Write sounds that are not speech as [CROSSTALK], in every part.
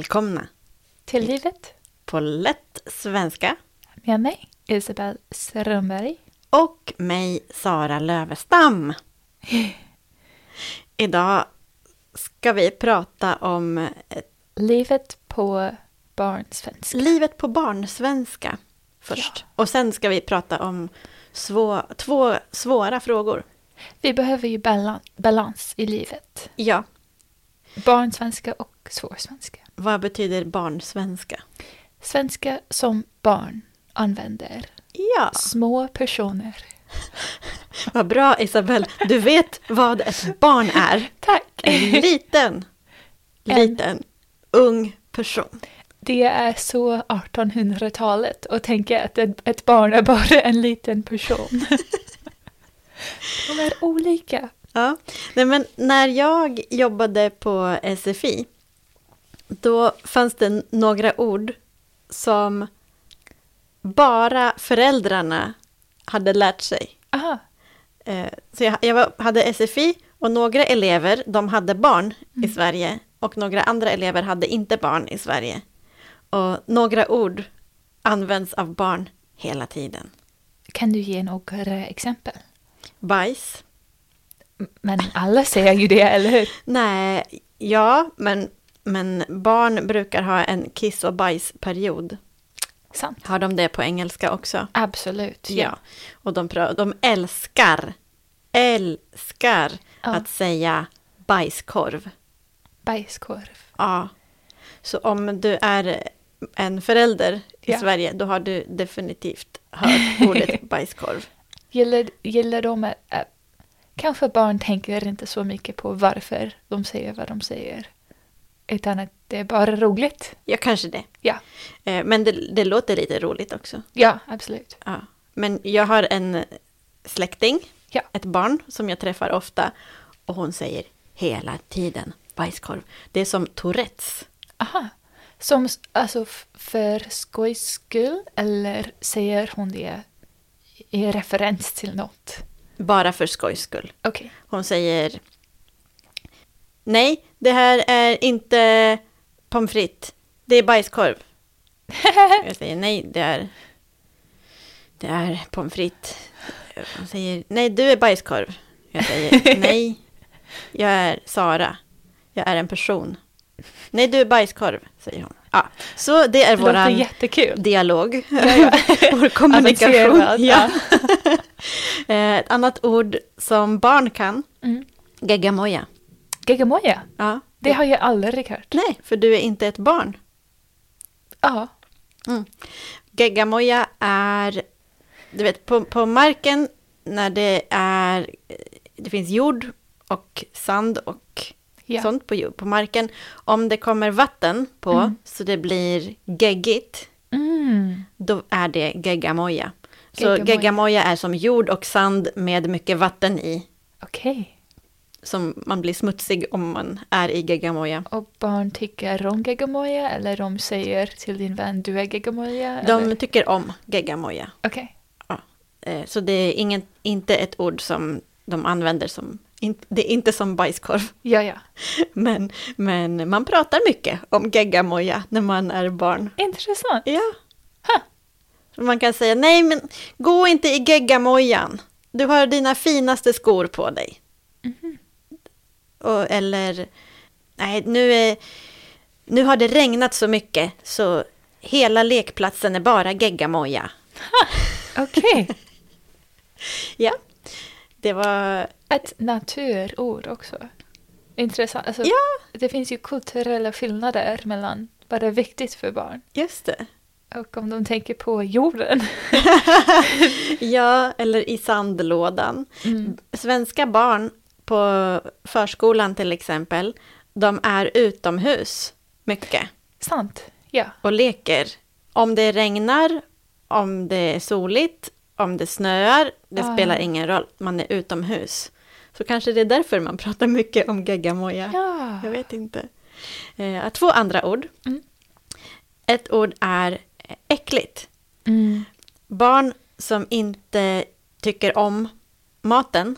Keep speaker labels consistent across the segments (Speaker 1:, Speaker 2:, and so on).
Speaker 1: välkomna
Speaker 2: Till livet
Speaker 1: på lätt svenska
Speaker 2: med mig, Isabel Strömberg.
Speaker 1: och mig, Sara Lövestam. Idag ska vi prata om eh,
Speaker 2: Livet på barnsvenska.
Speaker 1: livet på barnsvenska först. Och sen ska vi prata om svå, två svåra frågor.
Speaker 2: Vi behöver ju balan- balans i livet.
Speaker 1: Ja,
Speaker 2: Barnsvenska och svårsvenska.
Speaker 1: Vad betyder barnsvenska?
Speaker 2: Svenska som barn använder.
Speaker 1: Ja,
Speaker 2: Små personer. [LAUGHS]
Speaker 1: vad bra Isabel. Du vet vad ett barn är. [LAUGHS]
Speaker 2: Tack!
Speaker 1: En liten,
Speaker 2: En-
Speaker 1: liten, ung person.
Speaker 2: Det är så 1800-talet och tänka att ett, ett barn är bara en liten person. [LAUGHS] De är olika.
Speaker 1: Ja, nej men när jag jobbade på SFI, då fanns det några ord som bara föräldrarna hade lärt sig.
Speaker 2: Aha,
Speaker 1: Eh, Så jag, jag hade SFI och några elever, de hade barn i
Speaker 2: Mm.
Speaker 1: Sverige och några andra elever hade inte barn i Sverige. Och några ord används av barn hela tiden.
Speaker 2: kan du ge några exempel?
Speaker 1: Bajs.
Speaker 2: Men alla säger ju det, eller hur?
Speaker 1: Nej, ja, men, men barn brukar ha en kiss och bajsperiod.
Speaker 2: Sant.
Speaker 1: Har de det på engelska också?
Speaker 2: Absolut.
Speaker 1: Ja. Och de, de älskar, älskar
Speaker 2: Ja.
Speaker 1: att säga bajskorv.
Speaker 2: Bajskorv.
Speaker 1: Ja. Så om du är en förälder i
Speaker 2: Ja.
Speaker 1: Sverige, då har du definitivt hört ordet [LAUGHS] bajskorv.
Speaker 2: Gillar, gillar de att... att kanske barn tänker inte så mycket på varför de säger vad de säger. Utan att det är bara roligt.
Speaker 1: Ja, kanske det.
Speaker 2: Ja,
Speaker 1: Eh, Men det, det låter lite roligt också.
Speaker 2: ja absolut.
Speaker 1: Ja. Men jag har en släkting,
Speaker 2: Ja.
Speaker 1: ett barn som jag träffar ofta och hon säger hela tiden bajskorv. Det är som Tourettes.
Speaker 2: Aha. Som, alltså för skojs skull eller säger hon det i referens till något?
Speaker 1: Bara för skojs skull.
Speaker 2: Okej.
Speaker 1: Hon säger Nej, det här är inte pommes frites. Det är bajskorv. [LAUGHS] Jag säger nej, det är Det är pommes frites. Hon säger nej, du är bajskorv. Jag säger [LAUGHS] nej, jag är Sara. Jag är en person. Nej, du är bajskorv, säger hon. Ja, så det är
Speaker 2: jättekul.
Speaker 1: dialog,
Speaker 2: Ja, ja. [LAUGHS]
Speaker 1: vår kommunikation. Ja. Eh, Ett annat ord som barn kan,
Speaker 2: Mm.
Speaker 1: geggamoja.
Speaker 2: Geggamoja.
Speaker 1: Ja.
Speaker 2: Det har jag aldrig hört.
Speaker 1: Nej, för du är inte ett barn.
Speaker 2: Ja.
Speaker 1: Mm. Geggamoja är, du vet, på, på marken när det är, det finns jord och sand och
Speaker 2: ja.
Speaker 1: sånt på, på marken. Om det kommer vatten på
Speaker 2: Mm.
Speaker 1: så det blir geggigt,
Speaker 2: Mm.
Speaker 1: då är det geggamoja. Så
Speaker 2: Geggamoja.
Speaker 1: är som jord och sand med mycket vatten i.
Speaker 2: Okej.
Speaker 1: Som man blir smutsig om man är i geggamoja.
Speaker 2: Och barn tycker om geggamoja eller de säger till din vän du är geggamoja?
Speaker 1: De
Speaker 2: eller?
Speaker 1: tycker om geggamoja.
Speaker 2: Okej.
Speaker 1: Eh, Så det är ingen, inte ett ord som de använder som, det är inte som bajskorv.
Speaker 2: Ja, ja. [LAUGHS]
Speaker 1: Men, men man pratar mycket om geggamoja när man är barn.
Speaker 2: Intressant.
Speaker 1: Ja. Så man kan säga, nej men gå inte i geggamojan. Du har dina finaste skor på dig.
Speaker 2: Mhm.
Speaker 1: Och, eller, nej nu, är, nu har det regnat så mycket så hela lekplatsen är bara geggamoja. [LAUGHS]
Speaker 2: Okej. [LAUGHS]
Speaker 1: Ja, det var,
Speaker 2: Ett naturord också. Intressant. Alltså,
Speaker 1: ja,
Speaker 2: Det finns ju kulturella skillnader mellan vad är viktigt för barn
Speaker 1: just det.
Speaker 2: och om de tänker på jorden. [LAUGHS]
Speaker 1: ja, eller i sandlådan.
Speaker 2: Mm.
Speaker 1: Svenska barn på förskolan till exempel, de är utomhus mycket
Speaker 2: Sant. Ja.
Speaker 1: och leker. Om det regnar, om det är soligt, om det snöar, det
Speaker 2: Ah.
Speaker 1: spelar ingen roll. Man är utomhus. Så kanske det är därför man pratar mycket om geggamoja.
Speaker 2: Ja.
Speaker 1: Jag vet inte. Eh, två andra ord.
Speaker 2: Mm.
Speaker 1: Ett ord är äckligt.
Speaker 2: Mm.
Speaker 1: Barn som inte tycker om maten,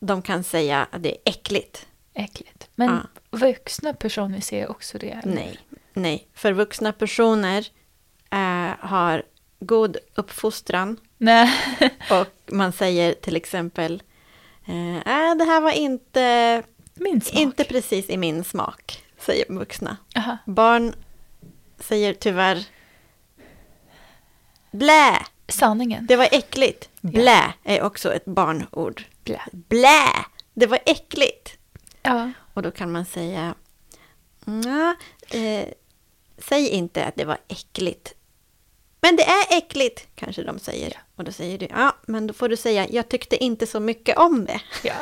Speaker 1: de kan säga att det är äckligt.
Speaker 2: Äckligt. Men
Speaker 1: Ja.
Speaker 2: vuxna personer ser också det. eller?
Speaker 1: Nej, Nej, för vuxna personer eh, har god uppfostran
Speaker 2: Nej. [LAUGHS]
Speaker 1: och man säger till exempel eh, äh, det här var inte, inte precis i min smak, säger vuxna.
Speaker 2: Aha.
Speaker 1: Barn säger tyvärr blä,
Speaker 2: Sanningen.
Speaker 1: det var äckligt. Blä är också ett barnord.
Speaker 2: Blä.
Speaker 1: Blä, det var äckligt.
Speaker 2: Ja.
Speaker 1: Och då kan man säga, "Nja, eh, säg inte att det var äckligt. Men det är äckligt, kanske de säger. Och då säger du, ja, men då får du säga, jag tyckte inte så mycket om det.
Speaker 2: ja.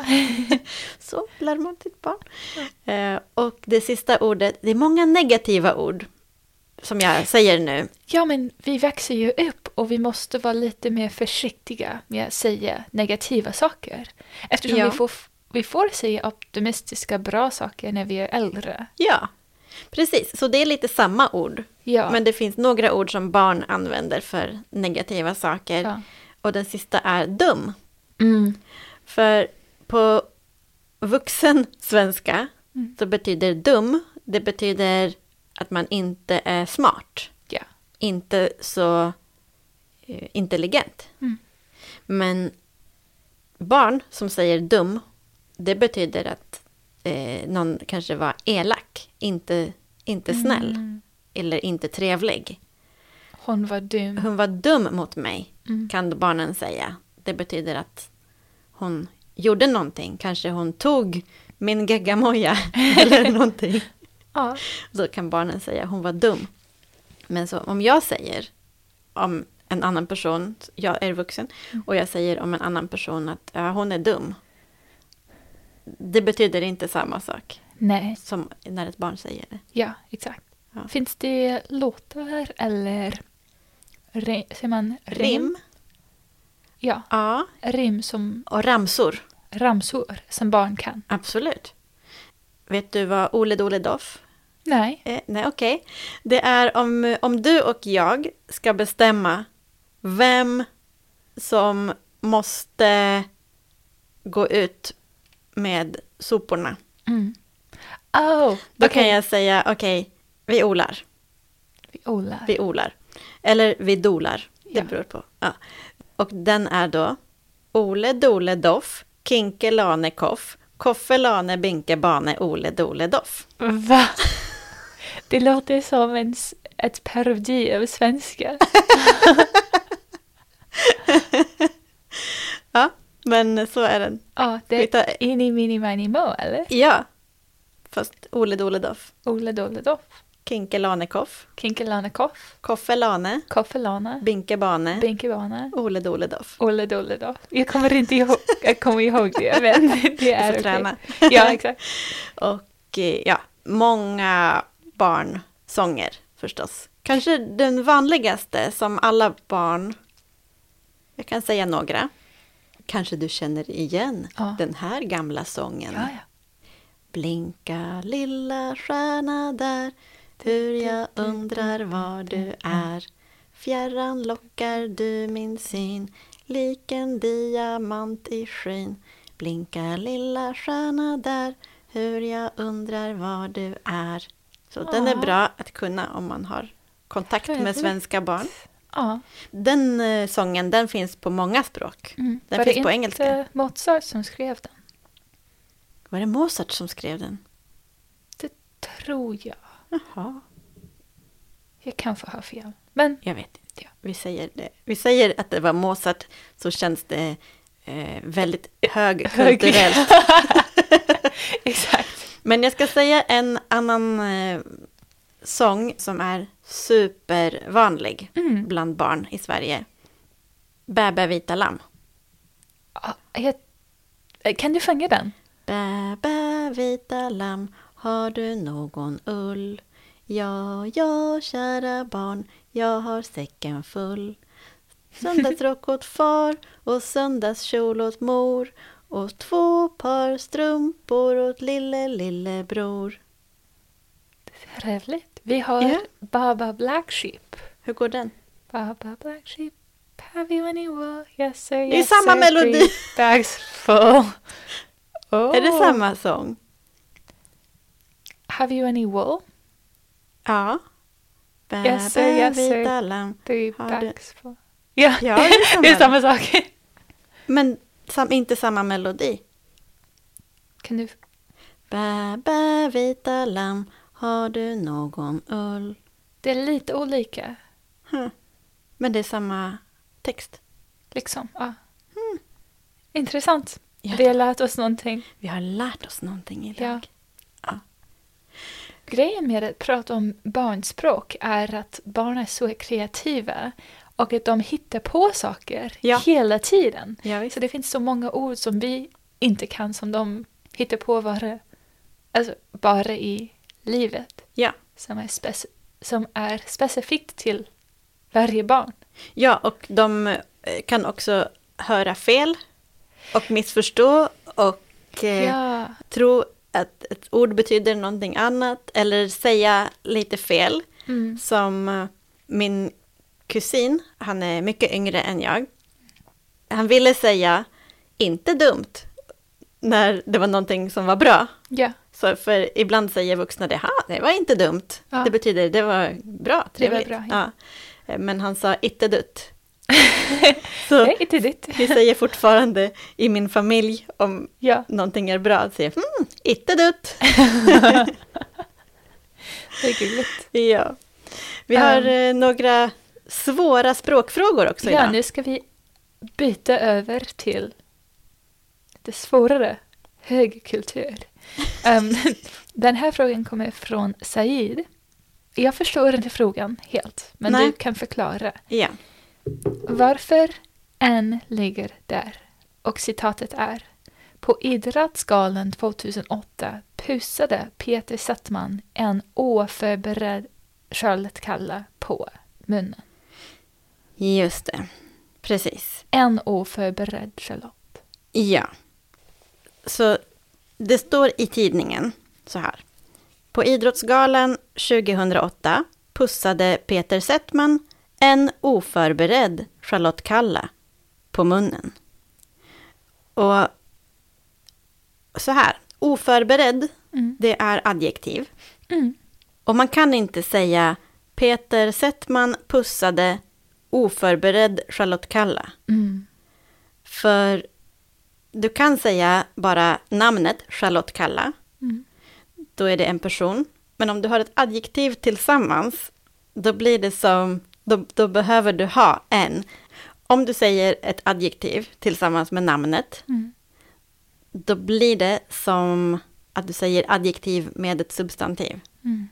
Speaker 2: [LAUGHS]
Speaker 1: Så lär man sitt barn. Eh, och det sista ordet, det är många negativa ord som jag säger nu.
Speaker 2: Ja, men vi växer ju upp och vi måste vara lite mer försiktiga med att säga negativa saker. Eftersom
Speaker 1: Ja.
Speaker 2: vi, får, vi får säga optimistiska, bra saker när vi är äldre.
Speaker 1: Ja, precis. Så det är lite samma ord.
Speaker 2: Ja.
Speaker 1: Men det finns några ord som barn använder för negativa saker.
Speaker 2: Ja.
Speaker 1: Och den sista är dum.
Speaker 2: Mm.
Speaker 1: För på vuxen svenska
Speaker 2: Mm.
Speaker 1: så betyder dum, det betyder att man inte är smart.
Speaker 2: Ja.
Speaker 1: Inte så eh, intelligent.
Speaker 2: Mm.
Speaker 1: Men barn som säger dum, det betyder att eh, någon kanske var elak, inte, inte snäll
Speaker 2: Mm.
Speaker 1: eller inte trevlig.
Speaker 2: Hon var dum.
Speaker 1: Hon var dum mot mig,
Speaker 2: Mm.
Speaker 1: kan barnen säga. Det betyder att hon gjorde någonting. Kanske hon tog min geggamoja [LAUGHS] eller någonting.
Speaker 2: Ja.
Speaker 1: Så kan barnen säga hon var dum. Men så om jag säger om en annan person, jag är vuxen, och jag säger om en annan person att ja, hon är dum. Det betyder inte samma sak
Speaker 2: Nej.
Speaker 1: som när ett barn säger det.
Speaker 2: Ja, exakt.
Speaker 1: Ja.
Speaker 2: Finns det låtar eller rim, säger man rim?
Speaker 1: Rim,
Speaker 2: Ja,
Speaker 1: ja,
Speaker 2: rim som
Speaker 1: och ramsor.
Speaker 2: ramsor som barn kan.
Speaker 1: Absolut. Vet du vad Ole Dole Doff
Speaker 2: Nej.
Speaker 1: Eh, nej, okej. Det är om, om du och jag ska bestämma vem som måste gå ut med soporna.
Speaker 2: Mm. Oh,
Speaker 1: Då
Speaker 2: okej.
Speaker 1: kan jag säga, okej, vi odlar,
Speaker 2: Vi odlar.
Speaker 1: vi odlar. Eller vi dolar, det
Speaker 2: Ja.
Speaker 1: beror på. Ja. Och den är då Ole Dole Doff, Kinke Lane Koff, Koffe Lane Binke Bane Ole Dole Doff.
Speaker 2: Va? [LAUGHS] Det låter som en, ett parodi av svenska. [LAUGHS]
Speaker 1: Ja, men så är den.
Speaker 2: Ja, det
Speaker 1: Vi tar-
Speaker 2: är Inni Mini Mini Mo, eller?
Speaker 1: Ja, fast Ole Dole Doff.
Speaker 2: Ole Dole Doff.
Speaker 1: Kinke Lanekoff,
Speaker 2: Kinkelane Koff.
Speaker 1: Koffe Lane,
Speaker 2: Koffelane.
Speaker 1: Binke Bane,
Speaker 2: Binkebane.
Speaker 1: Ole Dole Doff.
Speaker 2: Ole Dole Doff. Jag kommer inte ihåg, jag kommer ihåg det, men [LAUGHS] det är okej.
Speaker 1: träna.
Speaker 2: Ja, exakt. [LAUGHS]
Speaker 1: Och eh, ja, många barnsånger förstås. Kanske den vanligaste som alla barn, jag kan säga några. Kanske du känner igen
Speaker 2: Ja.
Speaker 1: den här gamla sången.
Speaker 2: Ja, ja.
Speaker 1: Blinka lilla stjärna där Hur jag undrar var du är Fjärran lockar du min syn Lik en diamant i skyn Blinka lilla stjärna där Hur jag undrar var du är Så den är
Speaker 2: Ja.
Speaker 1: bra att kunna om man har kontakt med svenska barn.
Speaker 2: ja.
Speaker 1: Den eh, sången den finns på många språk.
Speaker 2: Mm.
Speaker 1: Den
Speaker 2: Var
Speaker 1: finns
Speaker 2: det
Speaker 1: på
Speaker 2: inte
Speaker 1: engelska.
Speaker 2: Mozart som skrev den?
Speaker 1: Var det Mozart som skrev den?
Speaker 2: Det tror jag.
Speaker 1: Jaha.
Speaker 2: Jag kan få ha fel. Men
Speaker 1: Jag vet inte.
Speaker 2: Ja.
Speaker 1: Vi, säger det. vi säger att det var Mozart så känns det eh, väldigt högkulturellt. [LAUGHS]
Speaker 2: exakt.
Speaker 1: Men jag ska säga en annan eh, sång som är supervanlig
Speaker 2: Mm.
Speaker 1: bland barn i Sverige. Bä, bä, vita lamm.
Speaker 2: Jag, eh, kan du sjunga den?
Speaker 1: Bä, bä, vita lamm, har du någon ull? Ja, ja, kära barn, jag har säcken full. [LAUGHS] Söndagsrock åt far och söndagskjol åt mor och två par strumpor åt lille, lille bror.
Speaker 2: Trevligt. Vi har
Speaker 1: Ja.
Speaker 2: Baba Black Sheep.
Speaker 1: Hur går den?
Speaker 2: Baba Black Sheep, have you any wool? Yes sir,
Speaker 1: är
Speaker 2: yes
Speaker 1: samma
Speaker 2: sir,
Speaker 1: melodi.
Speaker 2: three Bags full. Oh. [LAUGHS]
Speaker 1: Är det samma sång?
Speaker 2: Have you any wool?
Speaker 1: Ja.
Speaker 2: Jaså.
Speaker 1: vita lamm.
Speaker 2: Det är
Speaker 1: Har du-
Speaker 2: bax på. Ja,
Speaker 1: Ja, det är samma. [LAUGHS]
Speaker 2: det är samma sak.
Speaker 1: Men sam, inte samma melodi.
Speaker 2: Kan du...
Speaker 1: Bä, bä, vita lamm, har du någon ull?
Speaker 2: Det är lite olika.
Speaker 1: Hm. Men det är samma text.
Speaker 2: Liksom. Ja. Intressant.
Speaker 1: Ja.
Speaker 2: Vi har lärt oss någonting.
Speaker 1: Vi har lärt oss någonting idag.
Speaker 2: Ja. Grejen med att prata om barnspråk är att barn är så kreativa och att de hittar på saker
Speaker 1: Ja.
Speaker 2: hela tiden.
Speaker 1: Ja.
Speaker 2: Så det finns så många ord som vi inte kan som de hittar på bara, alltså, bara i livet.
Speaker 1: Ja.
Speaker 2: Som är, speci- som är specifikt till varje barn.
Speaker 1: ja, och de eh, kan också höra fel och missförstå och eh,
Speaker 2: Ja.
Speaker 1: tro att ett ord betyder någonting annat eller säga lite fel.
Speaker 2: Mm.
Speaker 1: Som min kusin, han är mycket yngre än jag. Han ville säga inte dumt när det var någonting som var bra.
Speaker 2: Ja.
Speaker 1: Så för ibland säger vuxna det, ha, det var inte dumt.
Speaker 2: Ja.
Speaker 1: Det betyder det var bra,
Speaker 2: Det var
Speaker 1: trevligt.
Speaker 2: bra,
Speaker 1: ja. Eh, Men han sa inte dutt.
Speaker 2: Det [LAUGHS]
Speaker 1: Så
Speaker 2: ditt.
Speaker 1: vi säger fortfarande i min familj om
Speaker 2: Ja.
Speaker 1: någonting är bra, säga hmm, inte dutt. [LAUGHS]
Speaker 2: Det är gulligt. [LAUGHS]
Speaker 1: Ja. Vi har eh, några svåra språkfrågor också
Speaker 2: Ja,
Speaker 1: idag.
Speaker 2: nu ska vi byta över till det svårare, högkultur. Um, [LAUGHS] den här frågan kommer från Said. Jag förstår inte frågan helt, men
Speaker 1: Nej.
Speaker 2: du kan förklara.
Speaker 1: Ja.
Speaker 2: Varför en ligger där? Och citatet är På Idrottsgalan 2008 pussade Peter Settman en oförberedd Charlotte Kalla på munnen.
Speaker 1: Just det. Precis.
Speaker 2: En oförberedd Charlotte.
Speaker 1: Ja. Så det står i tidningen så här. På Idrottsgalan 2008 pussade Peter Settman en oförberedd Charlotte Kalla på munnen. Och så här, oförberedd,
Speaker 2: Mm.
Speaker 1: det är adjektiv.
Speaker 2: Mm.
Speaker 1: Och man kan inte säga Peter Settman pussade oförberedd Charlotte Kalla.
Speaker 2: Mm.
Speaker 1: För du kan säga bara namnet Charlotte Kalla.
Speaker 2: Mm.
Speaker 1: Då är det en person. Men om du har ett adjektiv tillsammans, då blir det som, då, då behöver du ha en. Om du säger ett adjektiv tillsammans med namnet,
Speaker 2: Mm.
Speaker 1: då blir det som att du säger adjektiv med ett substantiv.
Speaker 2: Mm.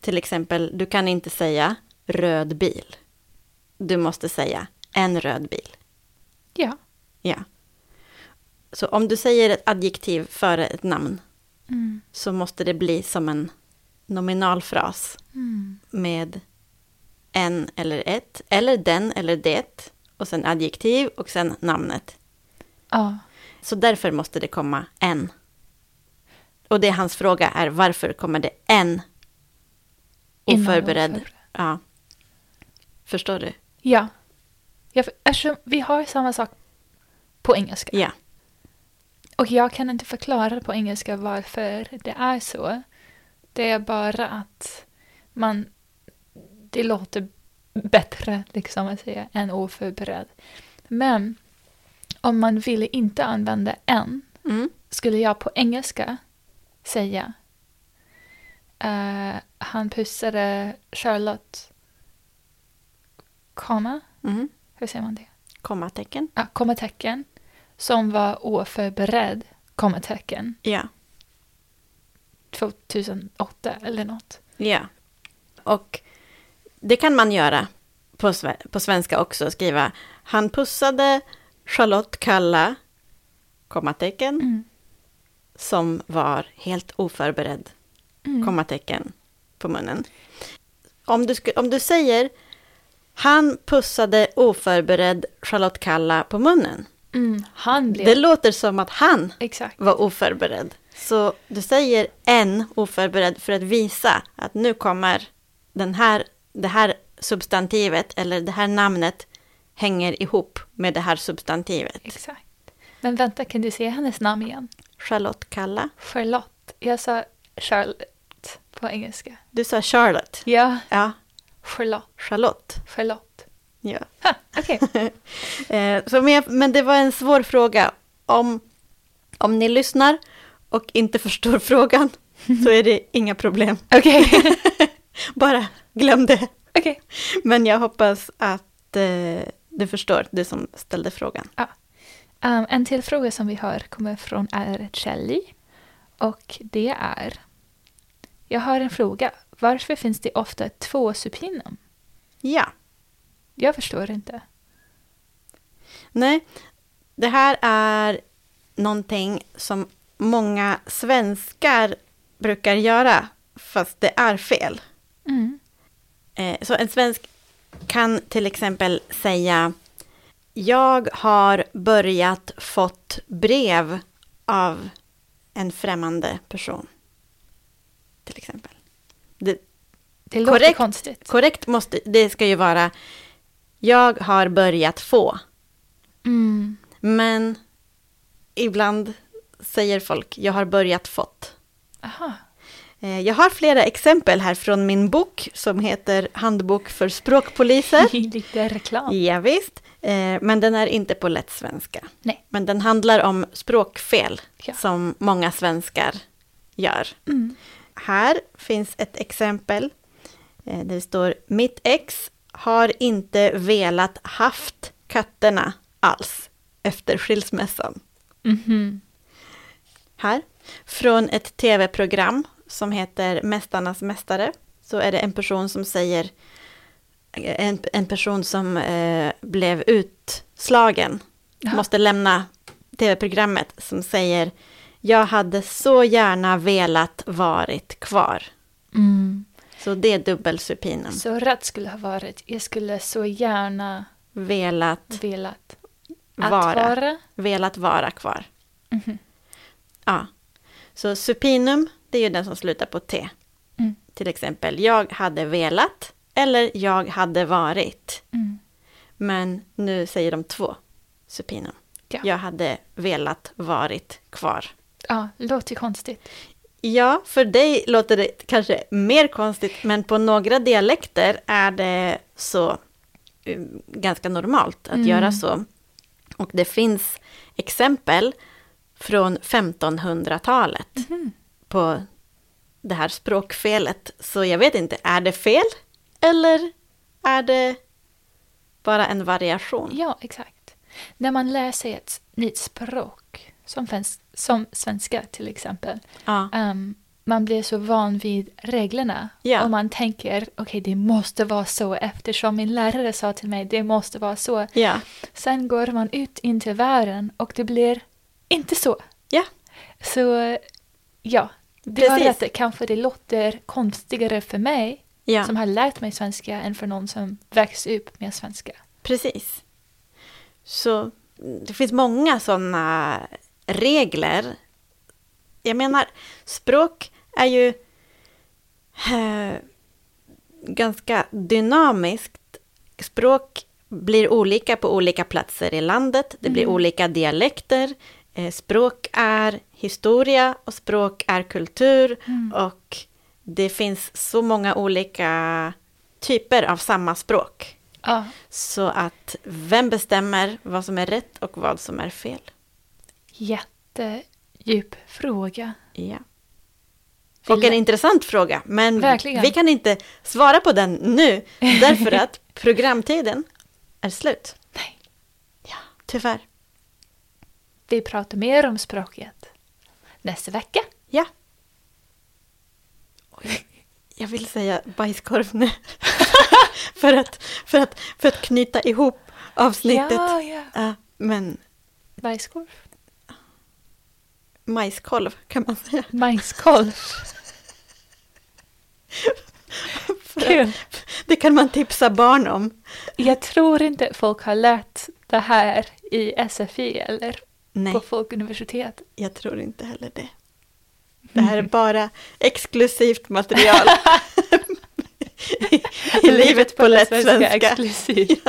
Speaker 1: Till exempel, du kan inte säga röd bil. Du måste säga en röd bil.
Speaker 2: Ja.
Speaker 1: Ja. Så om du säger ett adjektiv före ett namn
Speaker 2: Mm.
Speaker 1: så måste det bli som en nominalfras
Speaker 2: Mm.
Speaker 1: med en eller ett, eller den eller det, och sen adjektiv och sen namnet.
Speaker 2: Ja.
Speaker 1: Så därför måste det komma en. Och det hans fråga är varför kommer det en oförberedd. Ja. Förstår du?
Speaker 2: Ja. ja för, eftersom vi har samma sak på engelska.
Speaker 1: Ja.
Speaker 2: Och jag kan inte förklara på engelska varför det är så. Det är bara att man... Det låter bättre, liksom att säga, än oförberedd. Men om man ville inte använda en
Speaker 1: Mm.
Speaker 2: skulle jag på engelska säga eh, han pussade Charlotte, komma,
Speaker 1: Mm.
Speaker 2: hur säger man det?
Speaker 1: Kommatecken.
Speaker 2: Ja, kommatecken, som var oförberedd, kommatecken,
Speaker 1: Ja.
Speaker 2: 2008 eller något.
Speaker 1: Ja. Och det kan man göra på, på svenska också, skriva han pussade Charlotte Kalla, kommatecken,
Speaker 2: Mm.
Speaker 1: som var helt oförberedd,
Speaker 2: Mm.
Speaker 1: kommatecken, på munnen. Om du, om du säger han pussade oförberedd Charlotte Kalla på munnen,
Speaker 2: Mm. Han blev...
Speaker 1: det låter som att han
Speaker 2: Exakt.
Speaker 1: var oförberedd. Så du säger en oförberedd för att visa att nu kommer den här, det här substantivet eller det här namnet hänger ihop med det här substantivet.
Speaker 2: Exakt. Men vänta, kan du säga hennes namn igen?
Speaker 1: Charlotte Kalla.
Speaker 2: Charlotte. Jag sa Charlotte. På engelska.
Speaker 1: Du sa Charlotte.
Speaker 2: Ja,
Speaker 1: Ja,
Speaker 2: Charlotte.
Speaker 1: Charlotte.
Speaker 2: Charlotte.
Speaker 1: Ja.
Speaker 2: Ha, Okej. [LAUGHS]
Speaker 1: Eh, så men, men det var en svår fråga. Om, om ni lyssnar och inte förstår [LAUGHS] frågan så är det inga problem.
Speaker 2: Okej. [LAUGHS]
Speaker 1: Bara glöm det.
Speaker 2: Okej.
Speaker 1: Men jag hoppas att eh, du förstår, du som ställde frågan.
Speaker 2: Um, en till fråga som vi har kommer från är Kelly. Och det är... Jag har en fråga. Varför finns det ofta två supinum?
Speaker 1: Ja,
Speaker 2: Jag förstår inte.
Speaker 1: nej. Det här är någonting som många svenskar brukar göra, fast det är fel.
Speaker 2: Mm.
Speaker 1: Eh, så en svensk kan till exempel säga Jag har börjat fått brev av en främmande person. Till exempel. Det,
Speaker 2: låter
Speaker 1: Korrekt.
Speaker 2: konstigt.
Speaker 1: korrekt måste, det ska ju vara Jag har börjat få.
Speaker 2: Mm.
Speaker 1: Men ibland säger folk Jag har börjat fått.
Speaker 2: Aha.
Speaker 1: Eh, Jag har flera exempel här från min bok som heter Handbok för språkpoliser. [LAUGHS]
Speaker 2: Lite reklam.
Speaker 1: Ja, visst. Eh, men den är inte på lätt svenska.
Speaker 2: Nej.
Speaker 1: Men den handlar om språkfel
Speaker 2: Ja.
Speaker 1: som många svenskar gör.
Speaker 2: Mm.
Speaker 1: Här finns ett exempel. Eh, där det står Mitt ex har inte velat haft katterna alls efter skilsmässan.
Speaker 2: Mhm.
Speaker 1: Här, från ett tv-program som heter Mästarnas mästare, så är det en person som säger, en, en person som eh, blev utslagen,
Speaker 2: Ja.
Speaker 1: måste lämna tv-programmet, som säger, jag hade så gärna velat varit kvar.
Speaker 2: Mm.
Speaker 1: Så det är dubbelsupinum.
Speaker 2: Så rätt skulle ha varit, jag skulle så gärna
Speaker 1: Velat
Speaker 2: velat att
Speaker 1: vara,
Speaker 2: vara.
Speaker 1: velat vara kvar.
Speaker 2: Mhm.
Speaker 1: Ja. Så supinum, det är ju den som slutar på T.
Speaker 2: Mm.
Speaker 1: Till exempel, jag hade velat eller jag hade varit.
Speaker 2: Mm.
Speaker 1: Men nu säger de två supinum.
Speaker 2: Ja.
Speaker 1: Jag hade velat varit kvar.
Speaker 2: Ja, låter konstigt.
Speaker 1: Ja, för dig låter det kanske mer konstigt, men på några dialekter är det så eh, ganska normalt att
Speaker 2: Mm.
Speaker 1: göra så. Och det finns exempel från 1500-talet
Speaker 2: Mhm.
Speaker 1: på det här språkfelet. Så jag vet inte, är det fel eller är det bara en variation?
Speaker 2: Ja, exakt. När man lär sig ett nytt språk, som, fens- som svenska till exempel,
Speaker 1: Ja,
Speaker 2: ehm, man blir så van vid reglerna
Speaker 1: Ja.
Speaker 2: och man tänker okej, det måste vara så eftersom min lärare sa till mig det måste vara så.
Speaker 1: ja,
Speaker 2: Sen går man ut in till världen och det blir inte så.
Speaker 1: ja,
Speaker 2: Så ja, det var
Speaker 1: Precis.
Speaker 2: rätt. Kanske det låter konstigare för mig
Speaker 1: ja.
Speaker 2: som har lärt mig svenska än för någon som växt upp med svenska.
Speaker 1: Precis. Så mm, det finns många sådana regler. Jag menar, språk är ju eh, ganska dynamiskt. Språk blir olika på olika platser i landet. Det blir
Speaker 2: Mm.
Speaker 1: olika dialekter. Eh, språk är historia och språk är kultur.
Speaker 2: Mm.
Speaker 1: Och det finns så många olika typer av samma språk.
Speaker 2: Ja,
Speaker 1: Så att vem bestämmer vad som är rätt och vad som är fel?
Speaker 2: Jättedjup fråga.
Speaker 1: Ja. Och en intressant fråga, men
Speaker 2: Verkligen.
Speaker 1: vi kan inte svara på den nu, därför att [LAUGHS] programtiden är slut.
Speaker 2: Nej.
Speaker 1: Ja, tyvärr.
Speaker 2: Vi pratar mer om språket nästa vecka.
Speaker 1: Ja. Oj, Jag vill säga bajskorv nu. [LAUGHS] för, att, för, att, för att knyta ihop avsnittet.
Speaker 2: Ja, ja.
Speaker 1: Ja, men
Speaker 2: Bajskorv.
Speaker 1: Majskolv kan man säga.
Speaker 2: Majskolv. [LAUGHS] Kul.
Speaker 1: det kan man tipsa barn om.
Speaker 2: Jag tror inte folk har lärt det här i SFI eller
Speaker 1: Nej.
Speaker 2: på Folkuniversitet.
Speaker 1: Jag tror inte heller det. Det här är bara exklusivt material. I, [LAUGHS] I livet på lätt svenska.
Speaker 2: exklusivt. [LAUGHS]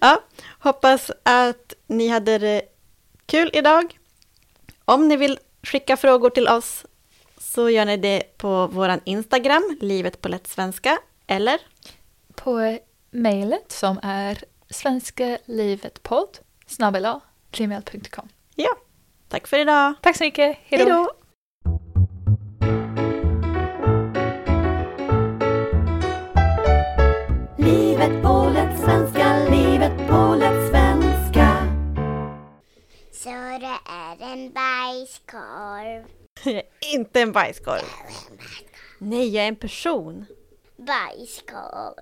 Speaker 1: Ja, hoppas att ni hade det kul idag. Om ni vill skicka frågor till oss så gör ni det på våran Instagram, livet på lätt svenska, eller
Speaker 2: På mejlet som är svenskalivetpodd snabel gmail.com.
Speaker 1: ja. Tack för idag.
Speaker 2: Tack så mycket.
Speaker 1: Hej då!
Speaker 3: Så det är en bajskorv. [LAUGHS]
Speaker 1: Jag är inte en bajskorv. Nej, jag är en person.
Speaker 3: Bajskorv.